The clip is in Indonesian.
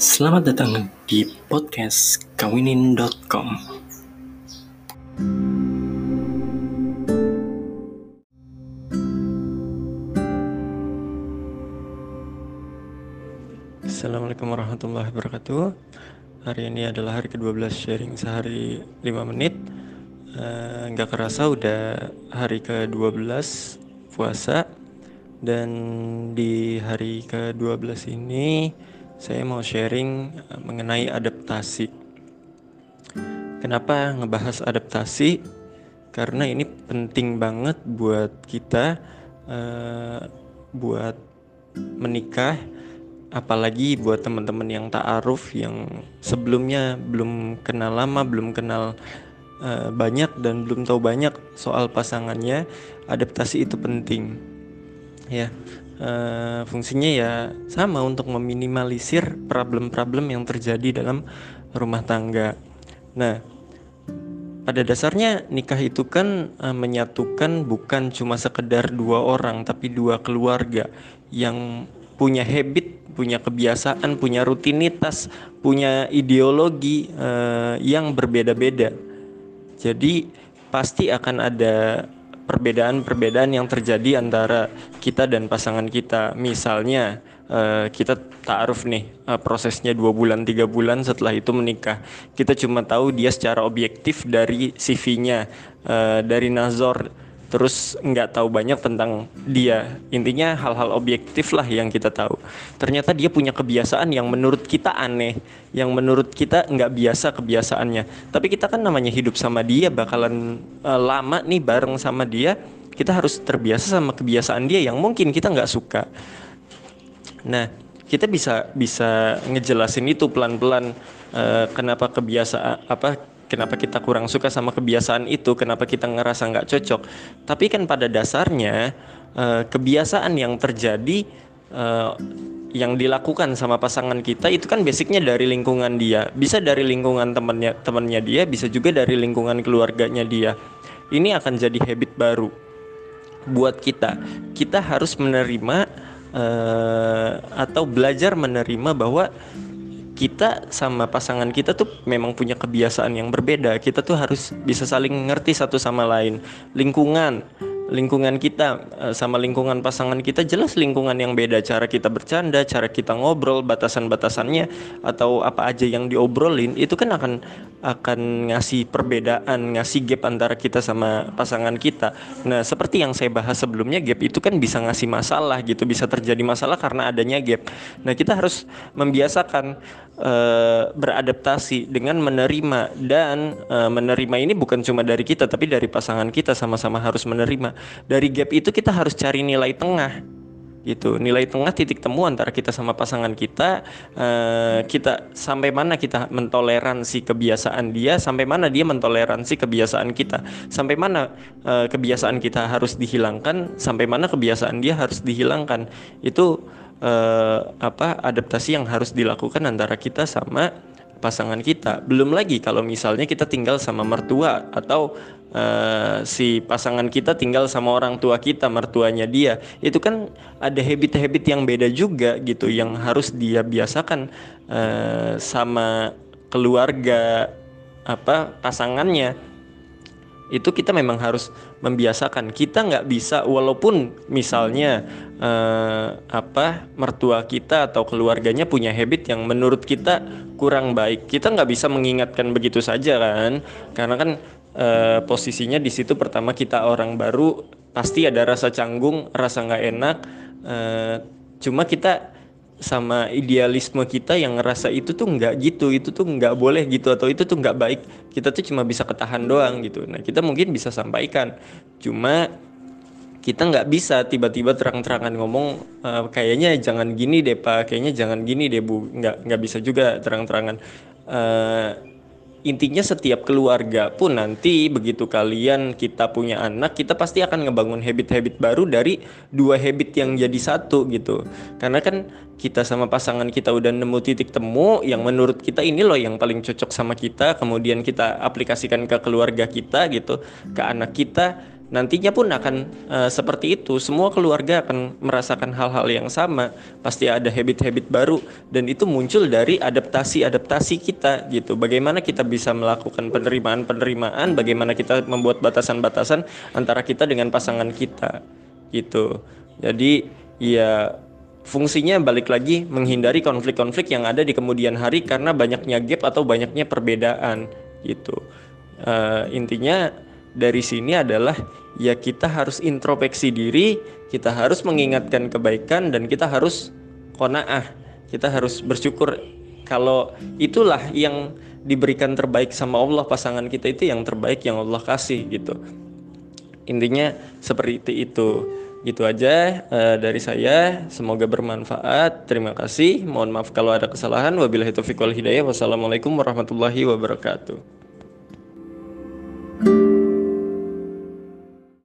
Selamat datang di podcast kawinin.com. Assalamualaikum warahmatullahi wabarakatuh. Hari ini adalah hari ke-12 sharing sehari 5 menit. Eh, nggak uh, kerasa udah hari ke-12 puasa dan di hari ke-12 ini saya mau sharing eh, mengenai adaptasi. Kenapa ngebahas adaptasi? Karena ini penting banget buat kita uh, buat menikah, apalagi buat teman-teman yang ta'aruf yang sebelumnya belum kenal lama, belum kenal uh, banyak dan belum tahu banyak soal pasangannya, adaptasi itu penting. Ya, uh, fungsinya ya sama untuk meminimalisir problem-problem yang terjadi dalam rumah tangga. Nah, pada dasarnya nikah itu kan uh, menyatukan bukan cuma sekedar dua orang tapi dua keluarga yang punya habit, punya kebiasaan, punya rutinitas, punya ideologi uh, yang berbeda-beda. Jadi pasti akan ada perbedaan-perbedaan yang terjadi antara kita dan pasangan kita. Misalnya uh, kita taaruf nih uh, prosesnya dua bulan tiga bulan setelah itu menikah. Kita cuma tahu dia secara objektif dari CV-nya, uh, eh, dari nazor terus nggak tahu banyak tentang dia. Intinya hal-hal objektif lah yang kita tahu. Ternyata dia punya kebiasaan yang menurut kita aneh yang menurut kita nggak biasa kebiasaannya. Tapi kita kan namanya hidup sama dia bakalan uh, lama nih bareng sama dia kita harus terbiasa sama kebiasaan dia yang mungkin kita nggak suka. Nah kita bisa bisa ngejelasin itu pelan-pelan uh, kenapa kebiasaan apa kenapa kita kurang suka sama kebiasaan itu, kenapa kita ngerasa nggak cocok. Tapi kan pada dasarnya uh, kebiasaan yang terjadi uh, yang dilakukan sama pasangan kita itu kan basicnya dari lingkungan dia, bisa dari lingkungan temannya temannya dia, bisa juga dari lingkungan keluarganya dia. Ini akan jadi habit baru buat kita. Kita harus menerima uh, atau belajar menerima bahwa kita sama pasangan kita tuh memang punya kebiasaan yang berbeda. Kita tuh harus bisa saling ngerti satu sama lain. Lingkungan lingkungan kita eh, sama lingkungan pasangan kita jelas lingkungan yang beda cara kita bercanda cara kita ngobrol batasan-batasannya atau apa aja yang diobrolin itu kan akan akan ngasih perbedaan ngasih gap antara kita sama pasangan kita nah seperti yang saya bahas sebelumnya gap itu kan bisa ngasih masalah gitu bisa terjadi masalah karena adanya gap nah kita harus membiasakan uh, beradaptasi dengan menerima. Dan uh, menerima ini bukan cuma dari kita tapi dari pasangan kita sama-sama harus menerima. Dari gap itu kita harus cari nilai tengah gitu. Nilai tengah titik temu antara kita sama pasangan kita uh, kita sampai mana kita mentoleransi kebiasaan dia sampai mana dia mentoleransi kebiasaan kita. Sampai mana uh, kebiasaan kita harus dihilangkan sampai mana kebiasaan dia harus dihilangkan. Itu uh, apa adaptasi yang harus dilakukan antara kita sama pasangan kita belum lagi kalau misalnya kita tinggal sama mertua atau uh, si pasangan kita tinggal sama orang tua kita, mertuanya dia. Itu kan ada habit-habit yang beda juga gitu yang harus dia biasakan uh, sama keluarga apa pasangannya itu kita memang harus membiasakan. Kita nggak bisa walaupun misalnya uh, apa mertua kita atau keluarganya punya habit yang menurut kita kurang baik kita nggak bisa mengingatkan begitu saja kan? Karena kan uh, posisinya di situ pertama kita orang baru pasti ada rasa canggung rasa nggak enak uh, cuma kita sama idealisme kita yang ngerasa itu tuh nggak gitu itu tuh nggak boleh gitu atau itu tuh nggak baik. Kita tuh cuma bisa ketahan doang gitu. Nah kita mungkin bisa sampaikan. Cuma kita nggak bisa tiba-tiba terang-terangan ngomong uh, kayaknya jangan gini deh pak. Kayaknya jangan gini deh bu. Nggak nggak bisa juga terang-terangan. Uh, intinya setiap keluarga pun nanti begitu kalian kita punya anak kita pasti akan ngebangun habit-habit baru dari dua habit yang jadi satu gitu. Karena kan kita sama pasangan kita udah nemu titik temu yang menurut kita ini loh yang paling cocok sama kita kemudian kita aplikasikan ke keluarga kita gitu ke anak kita nantinya pun akan uh, seperti itu. Semua keluarga akan merasakan hal-hal yang sama. Pasti ada habit-habit baru dan itu muncul dari adaptasi-adaptasi kita gitu. Bagaimana kita bisa melakukan penerimaan-penerimaan, bagaimana kita membuat batasan-batasan antara kita dengan pasangan kita gitu. Jadi ya fungsinya balik lagi menghindari konflik-konflik yang ada di kemudian hari karena banyaknya gap atau banyaknya perbedaan gitu. Uh, intinya dari sini adalah ya kita harus introspeksi diri, kita harus mengingatkan kebaikan dan kita harus konaah. Kita harus bersyukur kalau itulah yang diberikan terbaik sama Allah pasangan kita itu yang terbaik yang Allah kasih gitu. Intinya seperti itu. Gitu aja uh, dari saya. Semoga bermanfaat. Terima kasih. Mohon maaf kalau ada kesalahan. Wabillahi taufiq wal hidayah. Wassalamualaikum warahmatullahi wabarakatuh.